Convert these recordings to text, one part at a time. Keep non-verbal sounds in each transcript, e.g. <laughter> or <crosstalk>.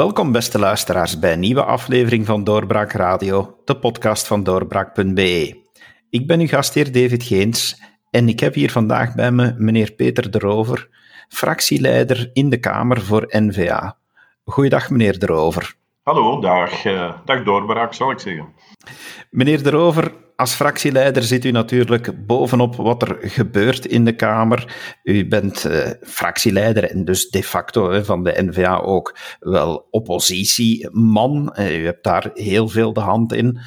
Welkom, beste luisteraars, bij een nieuwe aflevering van Doorbraak Radio, de podcast van doorbraak.be. Ik ben uw gastheer David Geens en ik heb hier vandaag bij me meneer Peter de Rover, fractieleider in de Kamer voor NVA. Goeiedag, meneer de Rover. Hallo, dag, uh, dag Doorbraak, zal ik zeggen. Meneer de Rover, als fractieleider zit u natuurlijk bovenop wat er gebeurt in de Kamer. U bent uh, fractieleider en dus de facto van de NVA ook wel oppositieman. Uh, u hebt daar heel veel de hand in.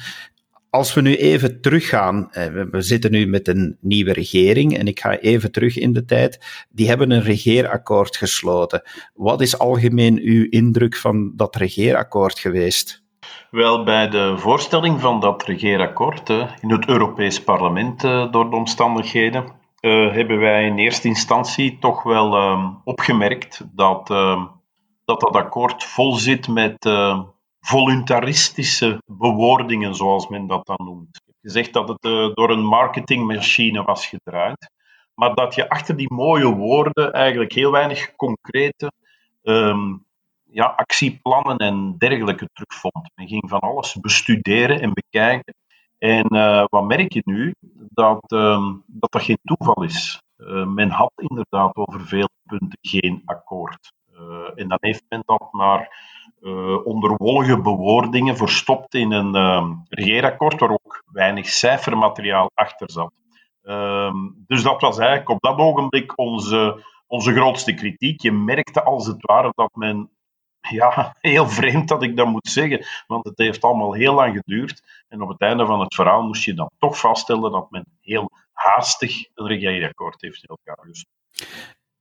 Als we nu even teruggaan, uh, we zitten nu met een nieuwe regering en ik ga even terug in de tijd. Die hebben een regeerakkoord gesloten. Wat is algemeen uw indruk van dat regeerakkoord geweest? Wel, bij de voorstelling van dat regeerakkoord in het Europees Parlement eh, door de omstandigheden, eh, hebben wij in eerste instantie toch wel ehm, opgemerkt dat, ehm, dat dat akkoord vol zit met uh, voluntaristische bewoordingen, zoals men dat dan noemt. Gezegd dat het door een marketingmachine was gedraaid, maar dat je achter die mooie woorden eigenlijk heel weinig concrete ja, actieplannen en dergelijke terugvond. Men ging van alles bestuderen en bekijken. En uh, wat merk je nu? Dat, uh, dat dat geen toeval is. Uh, men had inderdaad over veel punten geen akkoord. Uh, en dan heeft men dat maar onder wollige bewoordingen verstopt in een ehm, regeerakkoord waar ook weinig cijfermateriaal achter zat. Ehm, dus dat was eigenlijk op dat ogenblik onze, onze grootste kritiek. Je merkte als het ware dat men ja, heel vreemd dat ik dat moet zeggen, want het heeft allemaal heel lang geduurd. En op het einde van het verhaal moest je dan toch vaststellen dat men heel haastig een regeerakkoord heeft in elkaar.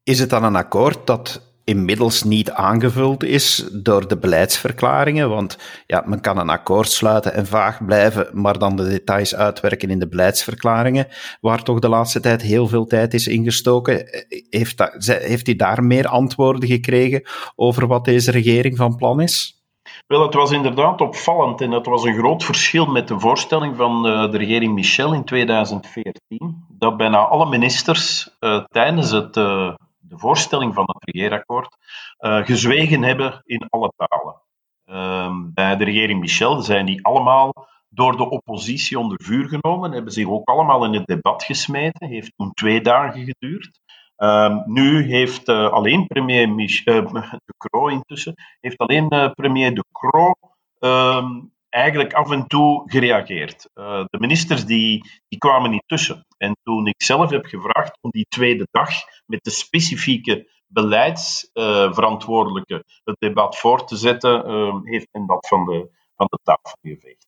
Is het dan een akkoord dat inmiddels niet aangevuld is door de beleidsverklaringen. Want ja, men kan een akkoord sluiten en vaag blijven, maar dan de details uitwerken in de beleidsverklaringen, waar toch de laatste tijd heel veel tijd is ingestoken. Heeft, dat, heeft hij daar meer antwoorden gekregen over wat deze regering van plan is? Wel, het was inderdaad opvallend en dat was een groot verschil met de voorstelling van uh, de regering Michel in 2014, dat bijna alle ministers uh, tijdens het uh, de voorstelling van het regeerakkoord, uh, gezwegen hebben in alle talen. Uh, bij de regering Michel zijn die allemaal door de oppositie onder vuur genomen, hebben zich ook allemaal in het debat gesmeten, heeft toen twee dagen geduurd. Uh, nu heeft uh, alleen premier Mich <laughs> De Croo intussen, heeft alleen premier De Croo ehm, eigenlijk af en toe gereageerd. Uh, de ministers die, die kwamen niet tussen. En toen ik zelf heb gevraagd om die tweede dag met de specifieke beleidsverantwoordelijke uh, het debat voor te zetten, uh, heeft men dat van de, van de tafel geveegd.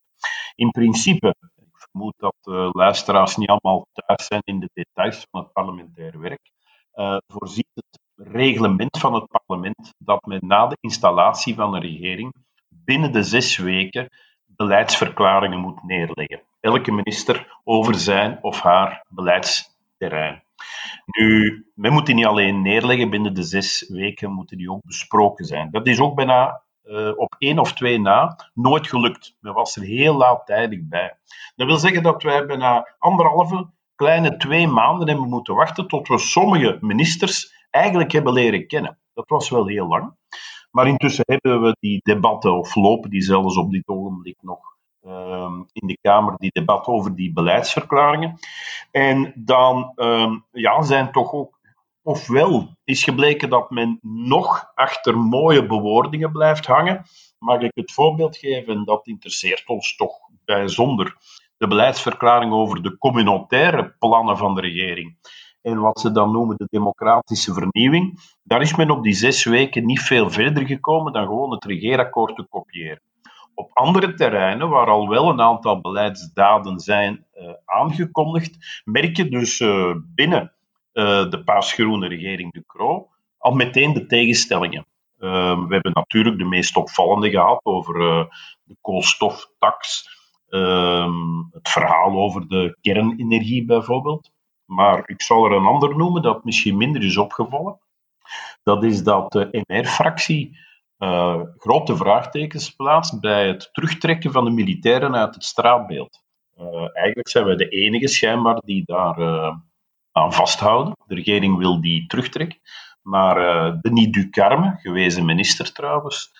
In principe, ik vermoed dat de luisteraars niet allemaal thuis zijn in de details van het parlementair werk, uh, voorziet het reglement van het parlement dat men na de installatie van een regering binnen de zes weken beleidsverklaringen moet neerleggen. Elke minister over zijn of haar beleidsterrein. Nu, men moet die niet alleen neerleggen, binnen de zes weken moeten die ook besproken zijn. Dat is ook bijna uh, op één of twee na nooit gelukt. Men was er heel laat-tijdig bij. Dat wil zeggen dat wij bijna anderhalve, kleine twee maanden hebben moeten wachten tot we sommige ministers eigenlijk hebben leren kennen. Dat was wel heel lang. Maar intussen hebben we die debatten, of lopen die zelfs op dit ogenblik nog uh, in de Kamer, die debat over die beleidsverklaringen. En dan uh, ja, zijn toch ook, ofwel is gebleken dat men nog achter mooie bewoordingen blijft hangen. Mag ik het voorbeeld geven, dat interesseert ons toch bijzonder. De beleidsverklaring over de communautaire plannen van de regering en wat ze dan noemen de democratische vernieuwing, daar is men op die zes weken niet veel verder gekomen dan gewoon het regeerakkoord te kopiëren. Op andere terreinen, waar al wel een aantal beleidsdaden zijn uh, aangekondigd, merk je dus uh, binnen uh, de paasgroene regering De Croo al meteen de tegenstellingen. we hebben natuurlijk de meest opvallende gehad over de koolstoftax, ehm, het verhaal over de kernenergie bijvoorbeeld. Maar ik zal er een ander noemen dat misschien minder is opgevallen. Dat is dat de MR-fractie uh, grote vraagtekens plaatst bij het terugtrekken van de militairen uit het straatbeeld. Uh, eigenlijk zijn wij de enige schijnbaar die daar uh, aan vasthouden. De regering wil die terugtrekken. Maar Denis Ducarme, gewezen minister trouwens,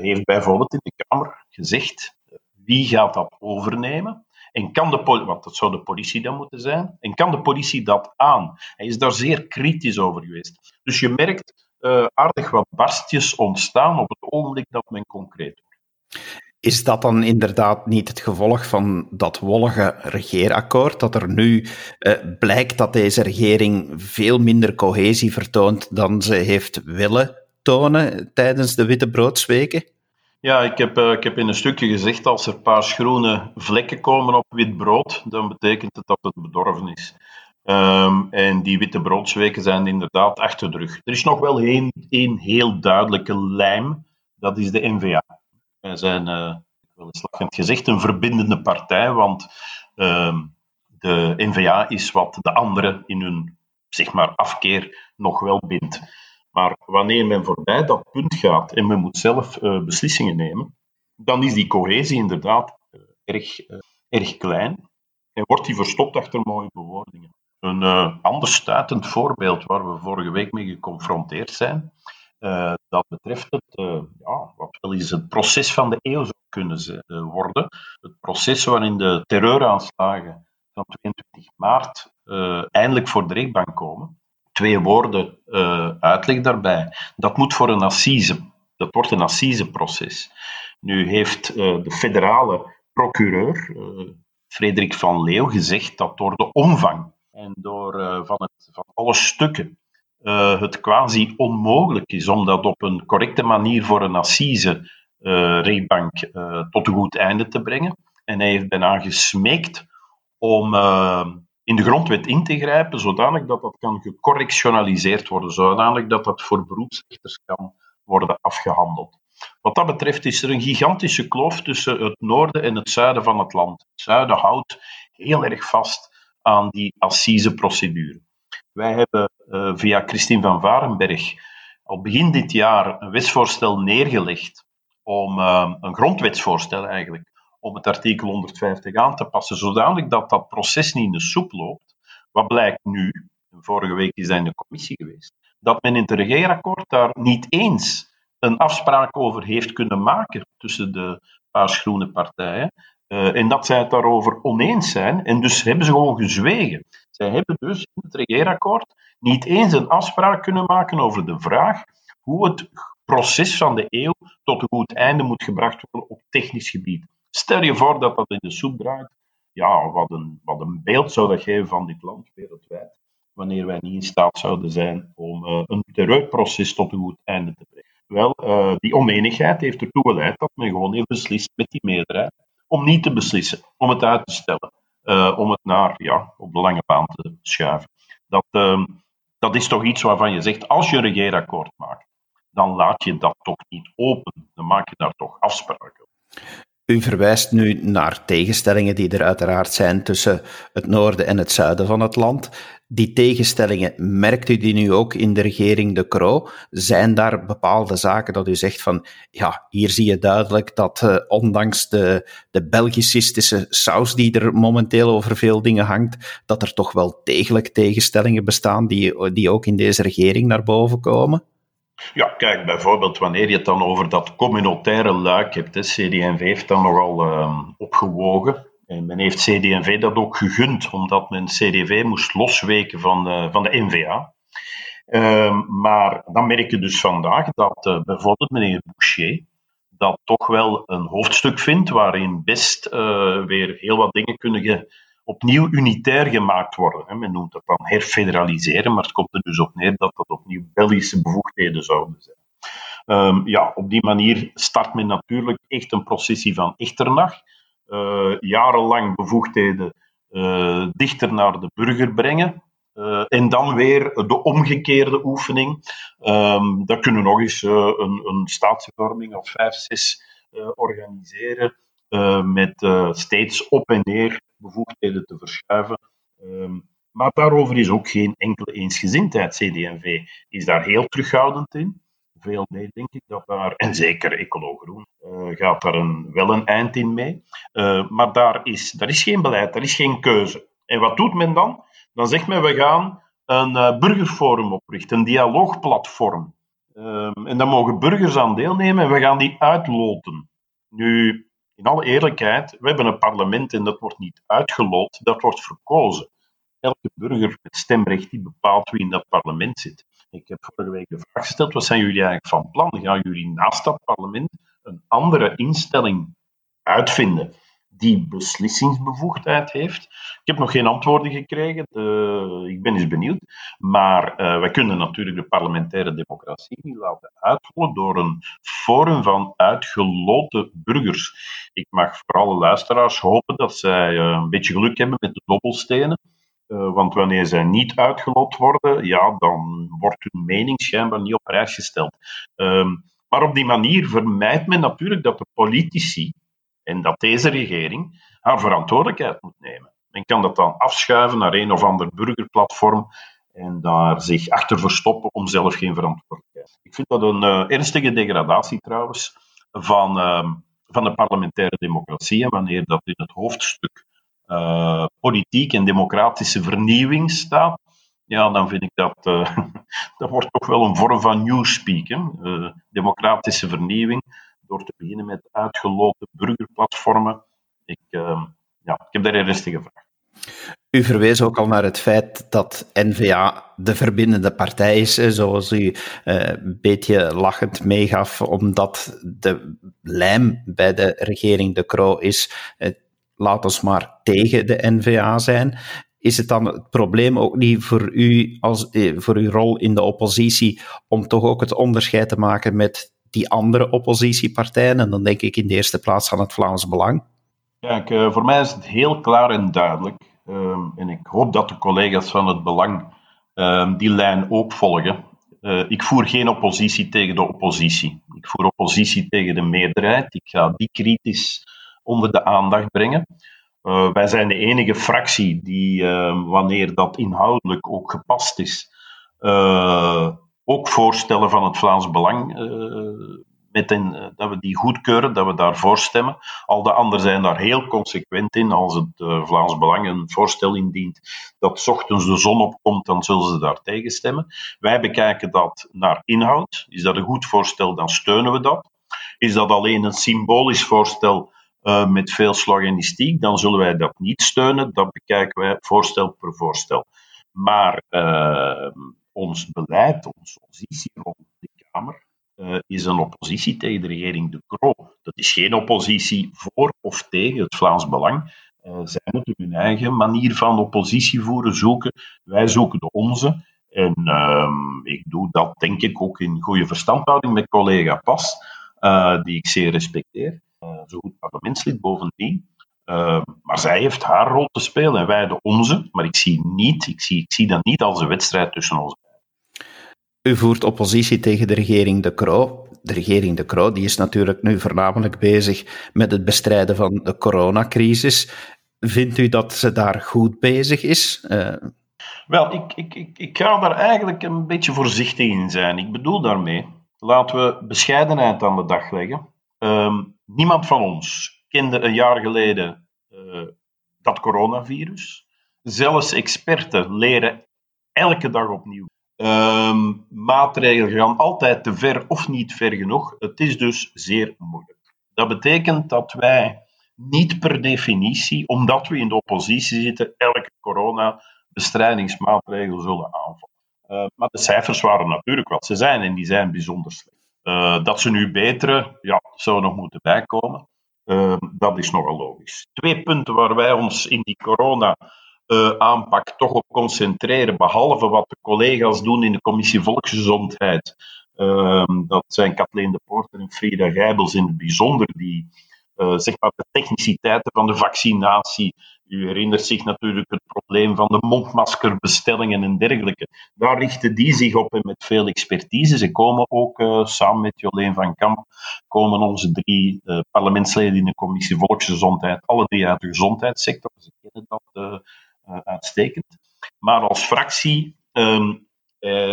heeft bijvoorbeeld in de Kamer gezegd wie gaat dat overnemen. En kan de politie, want dat zou de politie dan moeten zijn, en kan de politie dat aan? Hij is daar zeer kritisch over geweest. Dus je merkt uh, aardig wat barstjes ontstaan op het ogenblik dat men concreet wordt. Is dat dan inderdaad niet het gevolg van dat wollige regeerakkoord? Dat er nu uh, blijkt dat deze regering veel minder cohesie vertoont dan ze heeft willen tonen tijdens de Witte Broodsweken? Ja, ik heb, uh, ik heb in een stukje gezegd, als er paarsgroene vlekken komen op wit brood, dan betekent het dat het bedorven is. Um, en die witte broodsweken zijn inderdaad achter de rug. Er is nog wel één, één heel duidelijke lijm, dat is de NVA. Wij zijn, uh, wel eens lachend gezegd, een verbindende partij, want um, de NVA is wat de anderen in hun zeg maar, afkeer nog wel bindt. Maar wanneer men voorbij dat punt gaat en men moet zelf uh, beslissingen nemen, dan is die cohesie inderdaad uh, erg, uh, erg klein en wordt die verstopt achter mooie bewoordingen. Een ander stuitend voorbeeld waar we vorige week mee geconfronteerd zijn, dat betreft het, ja, wat wel eens het proces van de eeuw zou kunnen worden. Het proces waarin de terreuraanslagen van 22 maart eindelijk voor de rechtbank komen twee woorden uh, uitleg daarbij. Dat moet voor een assise. Dat wordt een assiseproces. Nu heeft uh, de federale procureur, uh, Frederik van Leeuw, gezegd dat door de omvang en door van, het, van alle stukken het quasi onmogelijk is om dat op een correcte manier voor een assise rechtbank tot een goed einde te brengen. En hij heeft bijna gesmeekt om in de grondwet in te grijpen, zodanig dat dat kan gecorrectionaliseerd worden, zodanig dat dat voor beroepsrechters kan worden afgehandeld. Wat dat betreft is er een gigantische kloof tussen het noorden en het zuiden van het land. Het zuiden houdt heel erg vast aan die assiseprocedure. Wij hebben uh, via Christine van Varenberg al begin dit jaar een wetsvoorstel neergelegd om uh, een grondwetsvoorstel eigenlijk om het artikel 150 aan te passen, zodanig dat dat proces niet in de soep loopt. Wat blijkt nu, vorige week is dat in de commissie geweest, dat men in het regeerakkoord daar niet eens een afspraak over heeft kunnen maken tussen de paars-groene partijen. Uh, en dat zij het daarover oneens zijn. En dus hebben ze gewoon gezwegen. Zij hebben dus in het regeerakkoord niet eens een afspraak kunnen maken over de vraag hoe het proces van de eeuw tot een goed einde moet gebracht worden op technisch gebied. Stel je voor dat dat in de soep draait. Ja, wat een, wat een beeld zou dat geven van dit land wereldwijd. Wanneer wij niet in staat zouden zijn om uh, een terreurproces tot een goed einde te brengen. Wel, uh, die oneenigheid heeft ertoe geleid dat men gewoon heeft beslist met die meerderheid om niet te beslissen, om het uit te stellen, uh, om het naar, ja, op de lange baan te schuiven. Dat, uh, dat is toch iets waarvan je zegt, als je een regeerakkoord maakt, dan laat je dat toch niet open. Dan maak je daar toch afspraken. U verwijst nu naar tegenstellingen die er uiteraard zijn tussen het noorden en het zuiden van het land. Die tegenstellingen, merkt u die nu ook in de regering De Croo? Zijn daar bepaalde zaken dat u zegt van, ja, hier zie je duidelijk dat uh, ondanks de, de Belgicistische saus die er momenteel over veel dingen hangt, dat er toch wel degelijk tegenstellingen bestaan die, die ook in deze regering naar boven komen? Ja, kijk, bijvoorbeeld wanneer je het dan over dat communautaire luik hebt. Hè, CD&V heeft dat nogal uh, opgewogen. En men heeft CD&V dat ook gegund, omdat men CDV moest losweken van de, van de NVA. Uh, maar dan merk je dus vandaag dat uh, bijvoorbeeld meneer Boucher dat toch wel een hoofdstuk vindt waarin best uh, weer heel wat dingen kunnen ge opnieuw unitair gemaakt worden. Men noemt dat dan herfederaliseren, maar het komt er dus op neer dat dat opnieuw Belgische bevoegdheden zouden zijn. Um, ja, op die manier start men natuurlijk echt een processie van Echternach. Uh, jarenlang bevoegdheden uh, dichter naar de burger brengen. Uh, en dan weer de omgekeerde oefening. Um, dat kunnen we nog eens een, een staatsvervorming of vijf, zes organiseren. Met steeds op en neer bevoegdheden te verschuiven. Um, maar daarover is ook geen enkele eensgezindheid. CD&V is daar heel terughoudend in. Veel mee, denk ik, dat daar, en zeker Ecolo Groen, uh, gaat daar een, wel een eind in mee. Maar daar is, daar is geen beleid, daar is geen keuze. En wat doet men dan? Dan zegt men, we gaan een burgerforum oprichten, een dialoogplatform. Ehm, en daar mogen burgers aan deelnemen en we gaan die uitloten. Nu, in alle eerlijkheid, we hebben een parlement en dat wordt niet uitgeloot, dat wordt verkozen. Elke burger met stemrecht die bepaalt wie in dat parlement zit. Ik heb vorige week de vraag gesteld, wat zijn jullie eigenlijk van plan? Gaan jullie naast dat parlement een andere instelling uitvinden die beslissingsbevoegdheid heeft? Ik heb nog geen antwoorden gekregen, ik ben eens benieuwd. Maar uh, wij kunnen natuurlijk de parlementaire democratie niet laten uithollen door een forum van uitgeloten burgers. Ik mag voor alle luisteraars hopen dat zij uh, een beetje geluk hebben met de dobbelstenen. Uh, want wanneer zij niet uitgelot worden, ja, dan wordt hun mening schijnbaar niet op prijs gesteld. Um, maar op die manier vermijdt men natuurlijk dat de politici en dat deze regering haar verantwoordelijkheid moet nemen. Men kan dat dan afschuiven naar een of ander burgerplatform en daar zich achter verstoppen om zelf geen verantwoordelijkheid. Ik vind dat een uh, ernstige degradatie trouwens van, uh, van de parlementaire democratie. En wanneer dat in het hoofdstuk uh, politiek en democratische vernieuwing staat, ja, dan vind ik dat, uh, <laughs> dat wordt toch wel een vorm van newspeak. Hè? Democratische vernieuwing, door te beginnen met uitgelopen burgerplatformen. Ik, uh, ja, ik heb daar een rustige vraag. U verwees ook al naar het feit dat N-VA de verbindende partij is, zoals u een beetje lachend meegaf, omdat de lijm bij de regering De Croo is laat ons maar tegen de N-VA zijn is het dan het probleem ook niet voor u, als, eh, voor uw rol in de oppositie, om toch ook het onderscheid te maken met die andere oppositiepartijen? En dan denk ik in de eerste plaats aan het Vlaams Belang. Kijk, uh, voor mij is het heel klaar en duidelijk. Uh, en ik hoop dat de collega's van het Belang uh, die lijn ook volgen. Uh, ik voer geen oppositie tegen de oppositie. Ik voer oppositie tegen de meerderheid. Ik ga die kritisch onder de aandacht brengen. Uh, wij zijn de enige fractie die, uh, wanneer dat inhoudelijk ook gepast is, ook voorstellen van het Vlaams Belang, met een, dat we die goedkeuren, dat we daarvoor stemmen. Al de anderen zijn daar heel consequent in. Als het Vlaams Belang een voorstel indient dat ochtends de zon opkomt, dan zullen ze daar tegen stemmen. Wij bekijken dat naar inhoud. Is dat een goed voorstel, dan steunen we dat. Is dat alleen een symbolisch voorstel? met veel sloganistiek, dan zullen wij dat niet steunen. Dat bekijken wij voorstel per voorstel. Maar ons beleid, onze positie rond de Kamer, uh, is een oppositie tegen de regering De Croo. Dat is geen oppositie voor of tegen het Vlaams Belang. zij moeten hun eigen manier van oppositie voeren, zoeken. Wij zoeken de onze. En ehm, ik doe dat denk ik ook in goede verstandhouding met collega Pas, die ik zeer respecteer. Eh, zo goed parlementslid bovendien. Uh, maar zij heeft haar rol te spelen en wij de onze. Maar ik zie, niet, ik zie, ik zie dat niet als een wedstrijd tussen ons. U voert oppositie tegen de regering De Croo. De regering De Croo die is natuurlijk nu voornamelijk bezig met het bestrijden van de coronacrisis. Vindt u dat ze daar goed bezig is? Uh... Wel, ik, ik, ik, ik ga daar eigenlijk een beetje voorzichtig in zijn. Ik bedoel daarmee, laten we bescheidenheid aan de dag leggen. Um, niemand van ons kende een jaar geleden uh, dat coronavirus. Zelfs experten leren elke dag opnieuw. Um, maatregelen gaan altijd te ver of niet ver genoeg. Het is dus zeer moeilijk. Dat betekent dat wij niet per definitie, omdat we in de oppositie zitten, elke coronabestrijdingsmaatregel zullen aanvallen. Uh, maar de cijfers waren natuurlijk wat ze zijn en die zijn bijzonder slecht. Uh, dat ze nu beteren, ja, zou nog moeten bijkomen. Uh, dat is nogal logisch. Twee punten waar wij ons in die corona-aanpak uh, toch op concentreren, behalve wat de collega's doen in de Commissie Volksgezondheid. Ehm, dat zijn Kathleen de Poorter en Frida Gijbels in het bijzonder, die uh, zeg maar de techniciteiten van de vaccinatie. U herinnert zich natuurlijk het probleem van de mondmaskerbestellingen en dergelijke. Daar richten die zich op en met veel expertise. Ze komen ook uh, samen met Jolien van Kamp, komen onze drie uh, parlementsleden in de commissie Volksgezondheid, alle drie uit de gezondheidssector. Ze kennen dat uitstekend. Maar als fractie um,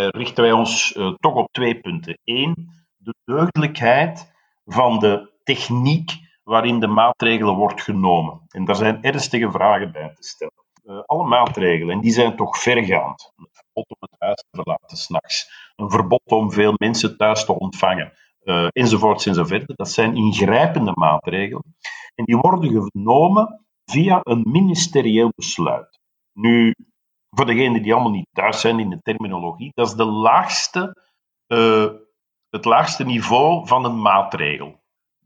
richten wij ons toch op twee punten. Eén, de deugdelijkheid van de techniek waarin de maatregelen wordt genomen. En daar zijn ernstige vragen bij te stellen. Uh, alle maatregelen, en die zijn toch vergaand. Het verbod om het huis te verlaten s'nachts. een verbod om veel mensen thuis te ontvangen, uh, enzovoorts enzovoort. Dat zijn ingrijpende maatregelen. En die worden genomen via een ministerieel besluit. Nu, voor degenen die allemaal niet thuis zijn in de terminologie, dat is de laagste, uh, het laagste niveau van een maatregel.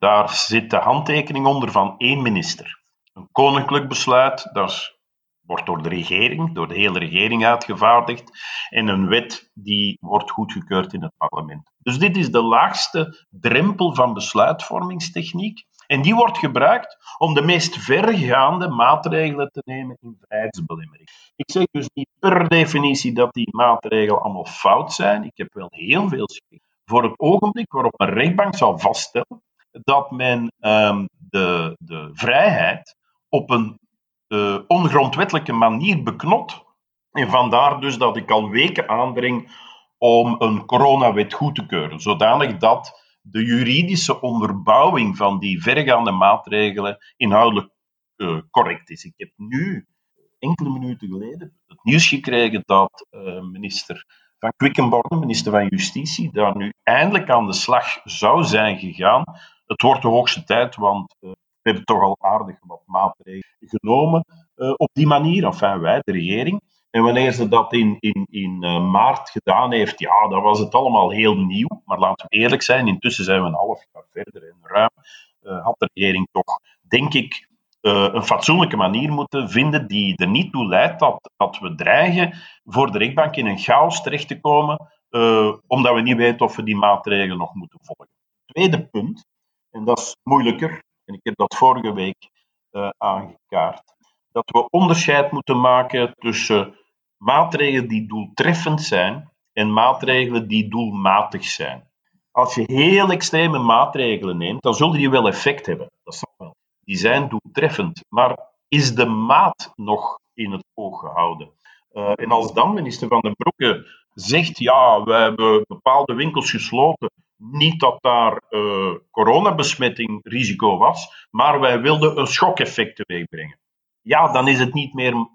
Daar zit de handtekening onder van één minister. Een koninklijk besluit, dat wordt door de regering, door de hele regering uitgevaardigd. En een wet die wordt goedgekeurd in het parlement. Dus dit is de laagste drempel van besluitvormingstechniek. En die wordt gebruikt om de meest vergaande maatregelen te nemen in vrijheidsbelemmering. Ik zeg dus niet per definitie dat die maatregelen allemaal fout zijn. Ik heb wel heel veel schrik voor het ogenblik waarop een rechtbank zal vaststellen dat men um, de, de vrijheid op een uh, ongrondwettelijke manier beknot. En vandaar dus dat ik al weken aandring om een coronawet goed te keuren, zodanig dat de juridische onderbouwing van die vergaande maatregelen inhoudelijk uh, correct is. Ik heb nu, enkele minuten geleden, het nieuws gekregen dat uh, minister van Quickenborne, minister van Justitie, daar nu eindelijk aan de slag zou zijn gegaan. Het wordt de hoogste tijd, want uh, we hebben toch al aardig wat maatregelen genomen uh, op die manier, enfin wij, de regering. En wanneer ze dat in, in, in uh, maart gedaan heeft, ja, dan was het allemaal heel nieuw. Maar laten we eerlijk zijn, intussen zijn we een half jaar verder en ruim uh, had de regering toch, denk ik, een fatsoenlijke manier moeten vinden die er niet toe leidt dat, dat we dreigen voor de rechtbank in een chaos terecht te komen, omdat we niet weten of we die maatregelen nog moeten volgen. Tweede punt, en dat is moeilijker, en ik heb dat vorige week uh, aangekaart, dat we onderscheid moeten maken tussen maatregelen die doeltreffend zijn en maatregelen die doelmatig zijn. Als je heel extreme maatregelen neemt, dan zullen die wel effect hebben. Dat zal wel. Die zijn doeltreffend. Maar is de maat nog in het oog gehouden? Uh, en als dan minister Van den Broeke zegt, ja, we hebben bepaalde winkels gesloten, niet dat daar uh, coronabesmetting risico was, maar wij wilden een schokeffect teweegbrengen. Ja, dan is het niet meer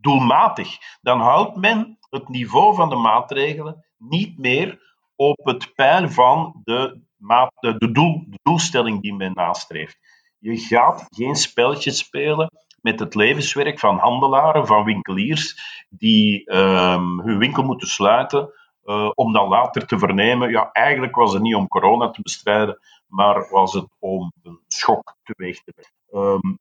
doelmatig. Dan houdt men het niveau van de maatregelen niet meer op het pijl van de, maat, de, doel, de doelstelling die men nastreeft. Je gaat geen spelletjes spelen met het levenswerk van handelaren, van winkeliers, die um, hun winkel moeten sluiten uh, om dan later te vernemen, ja, eigenlijk was het niet om corona te bestrijden, maar was het om een schok teweeg te brengen. Um,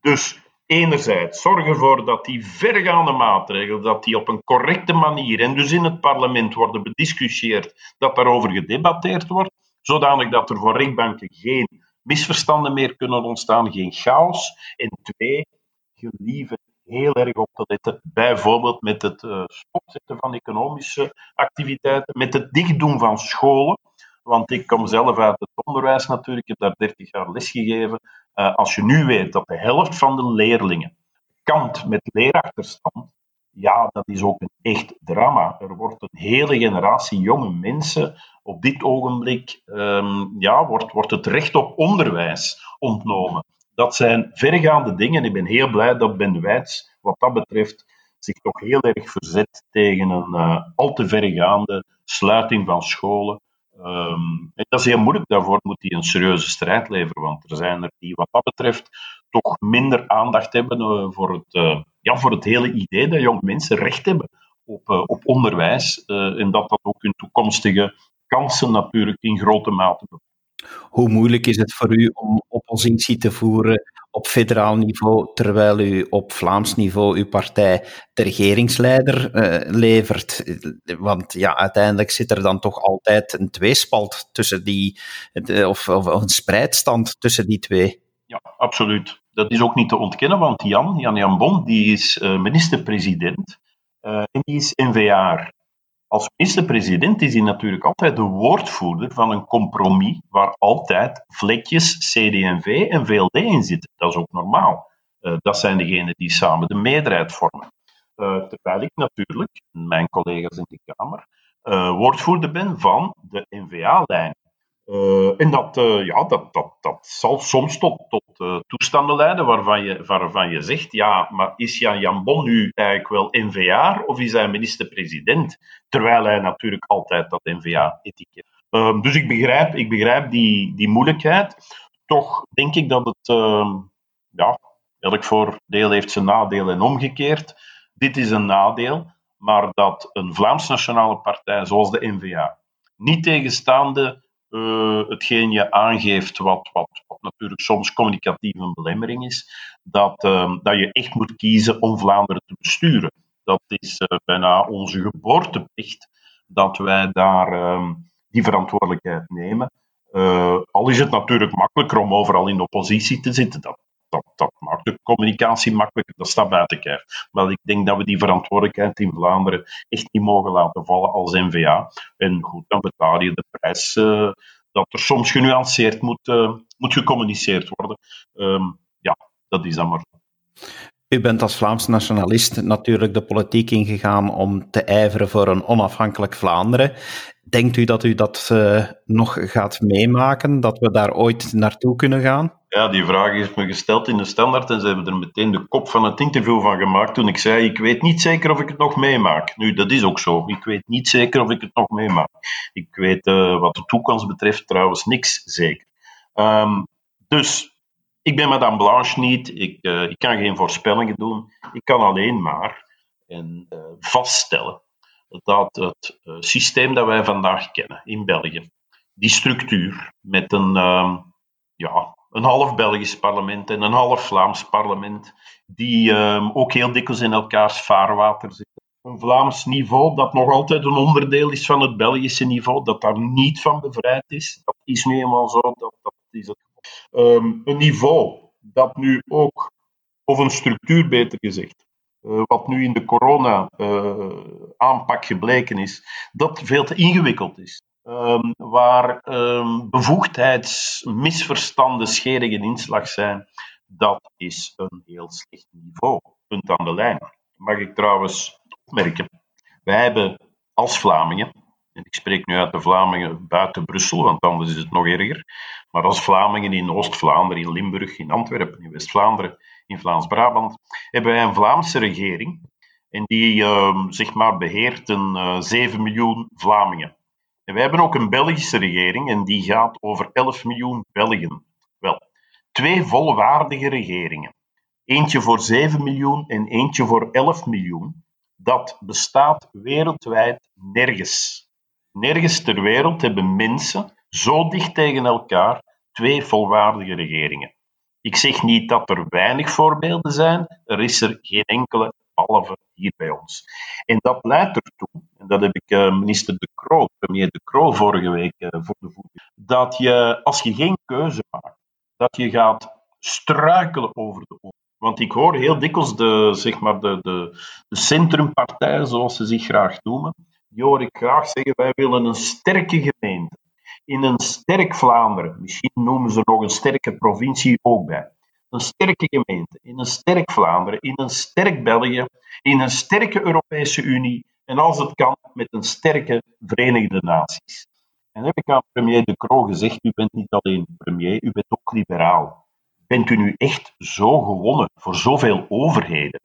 dus enerzijds zorg ervoor dat die vergaande maatregelen, dat die op een correcte manier en dus in het parlement worden bediscussieerd, dat daarover gedebatteerd wordt, zodanig dat er voor rechtbanken geen misverstanden meer kunnen ontstaan, geen chaos. En twee, gelieve heel erg op te letten, bijvoorbeeld met het uh, stopzetten van economische activiteiten, met het dichtdoen van scholen. Want ik kom zelf uit het onderwijs natuurlijk, ik heb daar 30 jaar lesgegeven. Uh, als je nu weet dat de helft van de leerlingen kampt met leerachterstand, ja, dat is ook een echt drama. Er wordt een hele generatie jonge mensen op dit ogenblik, um, ja, wordt, wordt het recht op onderwijs ontnomen. Dat zijn vergaande dingen. Ik ben heel blij dat Ben Wijts, wat dat betreft, zich toch heel erg verzet tegen een uh, al te vergaande sluiting van scholen. Um, en dat is heel moeilijk, daarvoor moet hij een serieuze strijd leveren, want er zijn er die wat dat betreft toch minder aandacht hebben uh, voor, het, uh, ja, voor het hele idee dat jonge mensen recht hebben op, op onderwijs en dat dat ook hun toekomstige kansen natuurlijk in grote mate hoe moeilijk is het voor u om oppositie te voeren op federaal niveau, terwijl u op Vlaams niveau uw partij de regeringsleider uh, levert? Want ja, uiteindelijk zit er dan toch altijd een tweespalt tussen die, of, of een spreidstand tussen die twee. Ja, absoluut. Dat is ook niet te ontkennen, want Jan, Jan Jan Bon, die is minister-president uh, en die is NVA. Als minister-president is hij natuurlijk altijd de woordvoerder van een compromis waar altijd vlekjes CD&V en VLD in zitten. Dat is ook normaal. Uh, dat zijn degenen die samen de meerderheid vormen. Uh, terwijl ik natuurlijk, mijn collega's in de Kamer, uh, woordvoerder ben van de N-VA-lijn. Uh, en dat, uh, ja, dat, dat, dat zal soms tot, tot uh, toestanden leiden waarvan je, waarvan je zegt, ja, maar is Jan Jambon nu eigenlijk wel NVA of is hij minister-president? Terwijl hij natuurlijk altijd dat NVA-etiket. Ehm, dus ik begrijp, ik begrijp die, die moeilijkheid. Toch denk ik dat het, ehm, ja, elk voordeel heeft zijn nadeel en omgekeerd. Dit is een nadeel, maar dat een Vlaams Nationale Partij zoals de NVA, niet tegenstaande uh, hetgeen je aangeeft, wat, wat, wat, natuurlijk soms communicatief een belemmering is, dat, uh, dat je echt moet kiezen om Vlaanderen te besturen. Dat is uh, bijna onze geboorteplicht, dat wij daar ehm, die verantwoordelijkheid nemen. Uh, al is het natuurlijk makkelijker om overal in oppositie te zitten, dat, dat, de communicatie makkelijker, dat staat buiten kijf. Maar ik denk dat we die verantwoordelijkheid in Vlaanderen echt niet mogen laten vallen als NVA. En goed, dan betaal je de prijs uh, dat er soms genuanceerd moet, uh, moet gecommuniceerd worden. Um, ja, dat is dan maar. U bent als Vlaams nationalist natuurlijk de politiek ingegaan om te ijveren voor een onafhankelijk Vlaanderen. Denkt u dat u dat uh, nog gaat meemaken, dat we daar ooit naartoe kunnen gaan? Ja, die vraag is me gesteld in de standaard en ze hebben er meteen de kop van het interview van gemaakt toen ik zei, ik weet niet zeker of ik het nog meemaak. Nu, dat is ook zo. Ik weet niet zeker of ik het nog meemaak. Ik weet uh, wat de toekomst betreft trouwens niks zeker. Um, dus, ik ben Madame Blanche niet, ik, uh, ik kan geen voorspellingen doen. Ik kan alleen maar en, vaststellen dat het systeem dat wij vandaag kennen in België, die structuur met een, um, ja, een half Belgisch parlement en een half Vlaams parlement, die um, ook heel dikwijls in elkaars vaarwater zitten. Een Vlaams niveau dat nog altijd een onderdeel is van het Belgische niveau, dat daar niet van bevrijd is. Dat is nu eenmaal zo, dat, dat is. Um, een niveau dat nu ook, of een structuur beter gezegd, wat nu in de corona-aanpak uh, gebleken is, dat veel te ingewikkeld is. Um, waar um, bevoegdheidsmisverstanden schering en inslag zijn, dat is een heel slecht niveau. Punt aan de lijn. Mag ik trouwens opmerken, wij hebben als Vlamingen, en ik spreek nu uit de Vlamingen buiten Brussel, want anders is het nog erger, maar als Vlamingen in Oost-Vlaanderen, in Limburg, in Antwerpen, in West-Vlaanderen, in Vlaams-Brabant, hebben wij een Vlaamse regering en die um, zeg maar beheert een uh, 7 miljoen Vlamingen. En wij hebben ook een Belgische regering en die gaat over 11 miljoen Belgen. Wel, twee volwaardige regeringen. Eentje voor 7 miljoen en eentje voor 11 miljoen. Dat bestaat wereldwijd nergens. Nergens ter wereld hebben mensen zo dicht tegen elkaar twee volwaardige regeringen. Ik zeg niet dat er weinig voorbeelden zijn, er is er geen enkele behalve hier bij ons. En dat leidt ertoe, en dat heb ik uh, minister De Croo, premier De Croo vorige week uh, voor de voet, dat je, als je geen keuze maakt, dat je gaat struikelen over de ogen. Want ik hoor heel dikwijls de, zeg maar de, de, de centrumpartijen, zoals ze zich graag noemen, die hoor ik graag zeggen, wij willen een sterke gemeente. In een sterk Vlaanderen, misschien noemen ze nog een sterke provincie ook bij een sterke gemeente, in een sterk Vlaanderen, in een sterk België, in een sterke Europese Unie en als het kan met een sterke Verenigde Naties. En heb ik aan premier De Croo gezegd, u bent niet alleen premier, u bent ook liberaal. Bent u nu echt zo gewonnen voor zoveel overheden?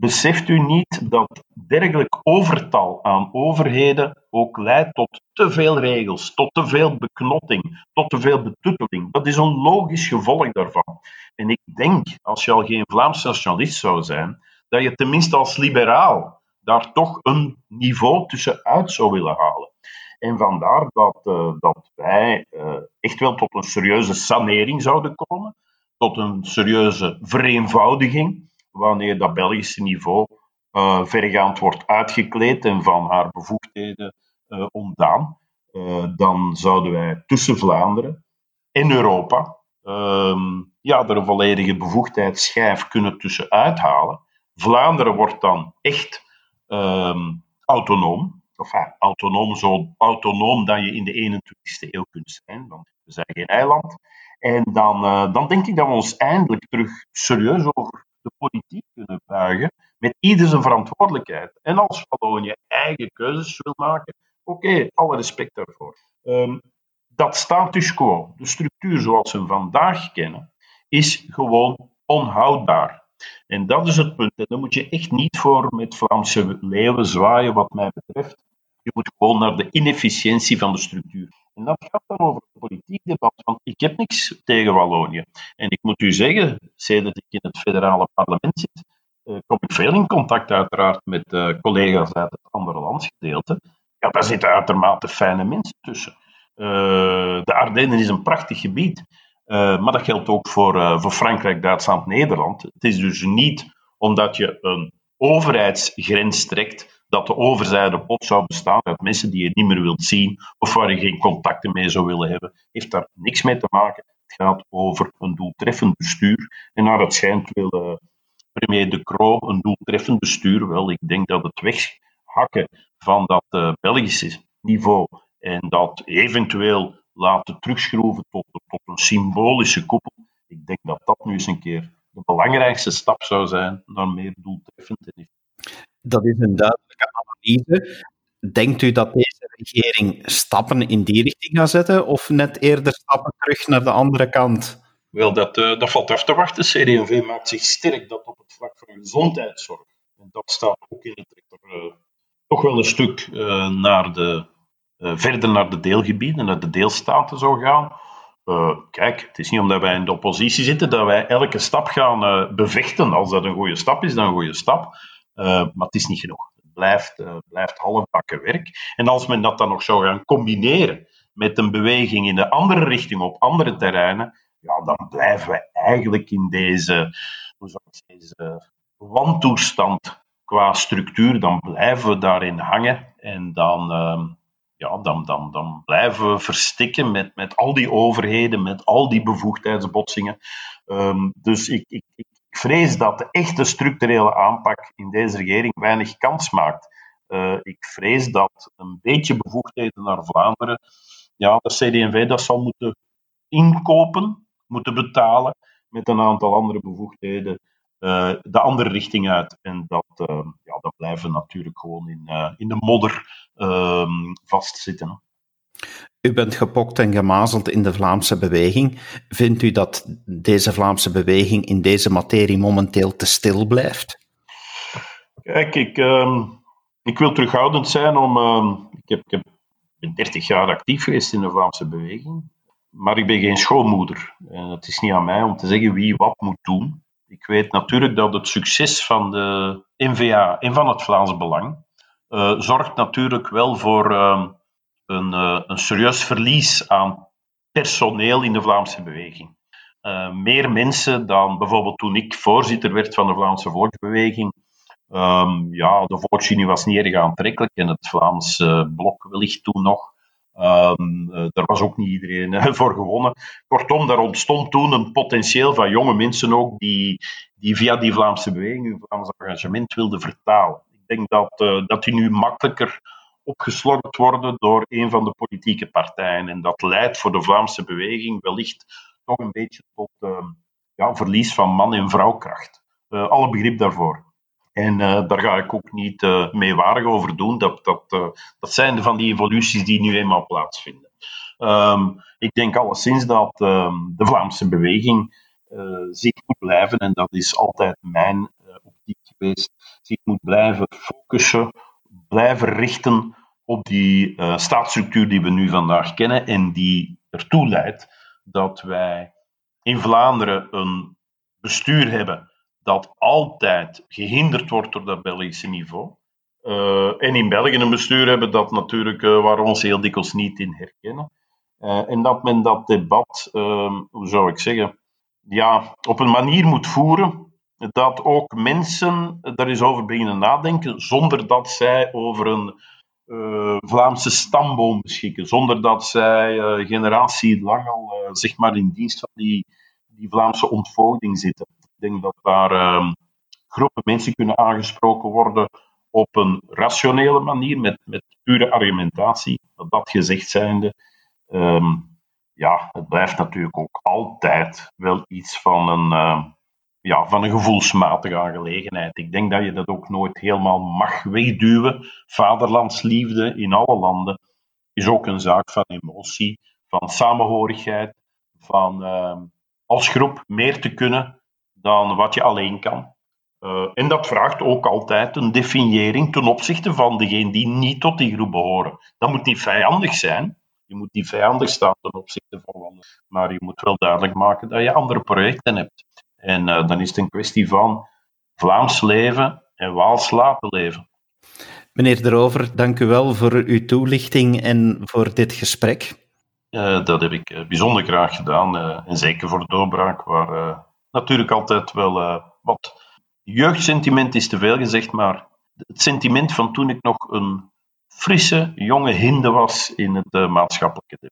Beseft u niet dat dergelijk overtal aan overheden ook leidt tot te veel regels, tot te veel beknotting, tot te veel betutteling? Dat is een logisch gevolg daarvan. En ik denk, als je al geen Vlaams nationalist zou zijn, dat je tenminste als liberaal daar toch een niveau tussenuit zou willen halen. En vandaar dat, uh, dat wij uh, echt wel tot een serieuze sanering zouden komen, tot een serieuze vereenvoudiging wanneer dat Belgische niveau uh, vergaand wordt uitgekleed en van haar bevoegdheden uh, ontdaan, uh, dan zouden wij tussen Vlaanderen en Europa um, ja, er een volledige bevoegdheidsschijf kunnen tussen uithalen. Vlaanderen wordt dan echt um, autonoom. Of ja, autonoom, zo autonoom dat je in de 21ste eeuw kunt zijn, want we zijn geen eiland. En dan, dan denk ik dat we ons eindelijk terug serieus over politiek kunnen buigen met ieder zijn verantwoordelijkheid. En als Wallonië eigen keuzes wil maken, oké, alle respect daarvoor. Um, dat status quo, de structuur zoals we hem vandaag kennen, is gewoon onhoudbaar. En dat is het punt. En dan moet je echt niet voor met Vlaamse leeuwen zwaaien, wat mij betreft. Je moet gewoon naar de inefficiëntie van de structuur. En dat gaat dan over het politiek debat, want ik heb niks tegen Wallonië. En ik moet u zeggen, sinds ik in het federale parlement zit, uh, kom ik veel in contact uiteraard met uh, collega's uit het andere landsgedeelte. Ja, daar zitten uitermate fijne mensen tussen. Uh, de Ardennen is een prachtig gebied. Maar dat geldt ook voor, voor Frankrijk, Duitsland, Nederland. Het is dus niet omdat je een overheidsgrens trekt dat de overzijde pot zou bestaan uit mensen die je niet meer wilt zien of waar je geen contacten mee zou willen hebben. Heeft daar niks mee te maken. Het gaat over een doeltreffend bestuur. En naar het schijnt wil uh, premier De Croo een doeltreffend bestuur. Wel, ik denk dat het weghakken van dat Belgische niveau en dat eventueel laten terugschroeven tot, tot een symbolische koepel. Ik denk dat dat nu eens een keer de belangrijkste stap zou zijn naar meer doeltreffend. Dat is een analyse. Denkt u dat deze regering stappen in die richting gaat zetten, of net eerder stappen terug naar de andere kant? Wel, dat, uh, dat valt af te wachten. CD&V maakt zich sterk dat op het vlak van gezondheidszorg. En dat staat ook in het uh, toch wel een stuk uh, naar de verder naar de deelgebieden, naar de deelstaten zou gaan. Kijk, het is niet omdat wij in de oppositie zitten dat wij elke stap gaan bevechten. Als dat een goede stap is, dan een goede stap. maar het is niet genoeg. Blijft, blijft halfbakken werk. En als men dat dan nog zou gaan combineren met een beweging in de andere richting op andere terreinen, ja, dan blijven we eigenlijk in deze, hoe zou ik zeggen, wantoestand qua structuur. Dan blijven we daarin hangen en dan ehm, ja, dan, dan, dan blijven we verstikken met, met al die overheden, met al die bevoegdheidsbotsingen. Um, dus ik, ik vrees dat de echte structurele aanpak in deze regering weinig kans maakt. Uh, ik vrees dat een beetje bevoegdheden naar Vlaanderen, ja, de CD&V dat zal moeten inkopen, moeten betalen met een aantal andere bevoegdheden uh, de andere richting uit. En dat, uh, ja, dat blijven natuurlijk gewoon in, in de modder ehm, vastzitten. U bent gepokt en gemazeld in de Vlaamse beweging. Vindt u dat deze Vlaamse beweging in deze materie momenteel te stil blijft? Kijk, ik, ehm, ik wil terughoudend zijn om. Ehm, ik, heb, ik heb ben 30 jaar actief geweest in de Vlaamse beweging. Maar ik ben geen schoonmoeder. En het is niet aan mij om te zeggen wie wat moet doen. Ik weet natuurlijk dat het succes van de NVA en van het Vlaams Belang uh, zorgt natuurlijk wel voor uh, een, uh, een, serieus verlies aan personeel in de Vlaamse beweging. meer mensen dan bijvoorbeeld toen ik voorzitter werd van de Vlaamse Volksbeweging. Um, ja, de Volksunie was niet erg aantrekkelijk en het Vlaams blok wellicht toen nog. Um, daar was ook niet iedereen <laughs> voor gewonnen. Kortom, daar ontstond toen een potentieel van jonge mensen ook die, die via die Vlaamse beweging hun Vlaams engagement wilden vertalen. Ik denk dat, dat die nu makkelijker opgeslorpt worden door een van de politieke partijen. En dat leidt voor de Vlaamse beweging wellicht toch een beetje tot ehm, ja, verlies van man- en vrouwkracht. alle begrip daarvoor. En uh, daar ga ik ook niet uh, meewarig over doen. Dat, dat, dat zijn van die evoluties die nu eenmaal plaatsvinden. Um, ik denk alleszins dat um, de Vlaamse beweging zich moet blijven, en dat is altijd mijn optiek geweest, zich moet blijven focussen, blijven richten op die staatsstructuur die we nu vandaag kennen en die ertoe leidt dat wij in Vlaanderen een bestuur hebben dat altijd gehinderd wordt door dat Belgische niveau. Uh, en in België een bestuur hebben dat natuurlijk, uh, waar we ons heel dikwijls niet in herkennen. Uh, en dat men dat debat, ehm, hoe zou ik zeggen, ja, op een manier moet voeren dat ook mensen daar eens over beginnen nadenken, zonder dat zij over een Vlaamse stamboom beschikken, zonder dat zij generatielang al zeg maar in dienst van die, die Vlaamse ontvoogding zitten. Ik denk dat daar uh, groepen mensen kunnen aangesproken worden op een rationele manier, met, met pure argumentatie. Dat gezegd zijnde, um, ja, het blijft natuurlijk ook altijd wel iets van een, uh, ja, van een gevoelsmatige aangelegenheid. Ik denk dat je dat ook nooit helemaal mag wegduwen. Vaderlandsliefde in alle landen is ook een zaak van emotie, van samenhorigheid, van als groep meer te kunnen dan wat je alleen kan. Uh, en dat vraagt ook altijd een definiëring ten opzichte van degene die niet tot die groep behoren. Dat moet niet vijandig zijn. Je moet niet vijandig staan ten opzichte van anderen. Maar je moet wel duidelijk maken dat je andere projecten hebt. En uh, dan is het een kwestie van Vlaams leven en Waals laten leven. Meneer De Rover, dank u wel voor uw toelichting en voor dit gesprek. Uh, dat heb ik bijzonder graag gedaan. en zeker voor de doorbraak, waar natuurlijk altijd wel wat jeugdsentiment is te veel gezegd, maar het sentiment van toen ik nog een frisse, jonge hinde was in het maatschappelijke.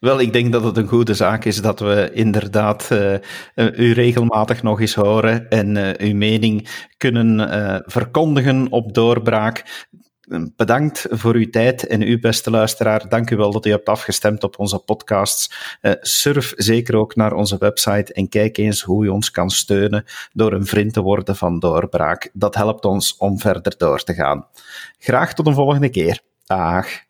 Wel, ik denk dat het een goede zaak is dat we inderdaad uh, u regelmatig nog eens horen en uh, uw mening kunnen verkondigen op doorbraak. Bedankt voor uw tijd en uw beste luisteraar. Dank u wel dat u hebt afgestemd op onze podcasts. Surf zeker ook naar onze website en kijk eens hoe u ons kan steunen door een vriend te worden van Doorbraak. Dat helpt ons om verder door te gaan. Graag tot een volgende keer. Dag.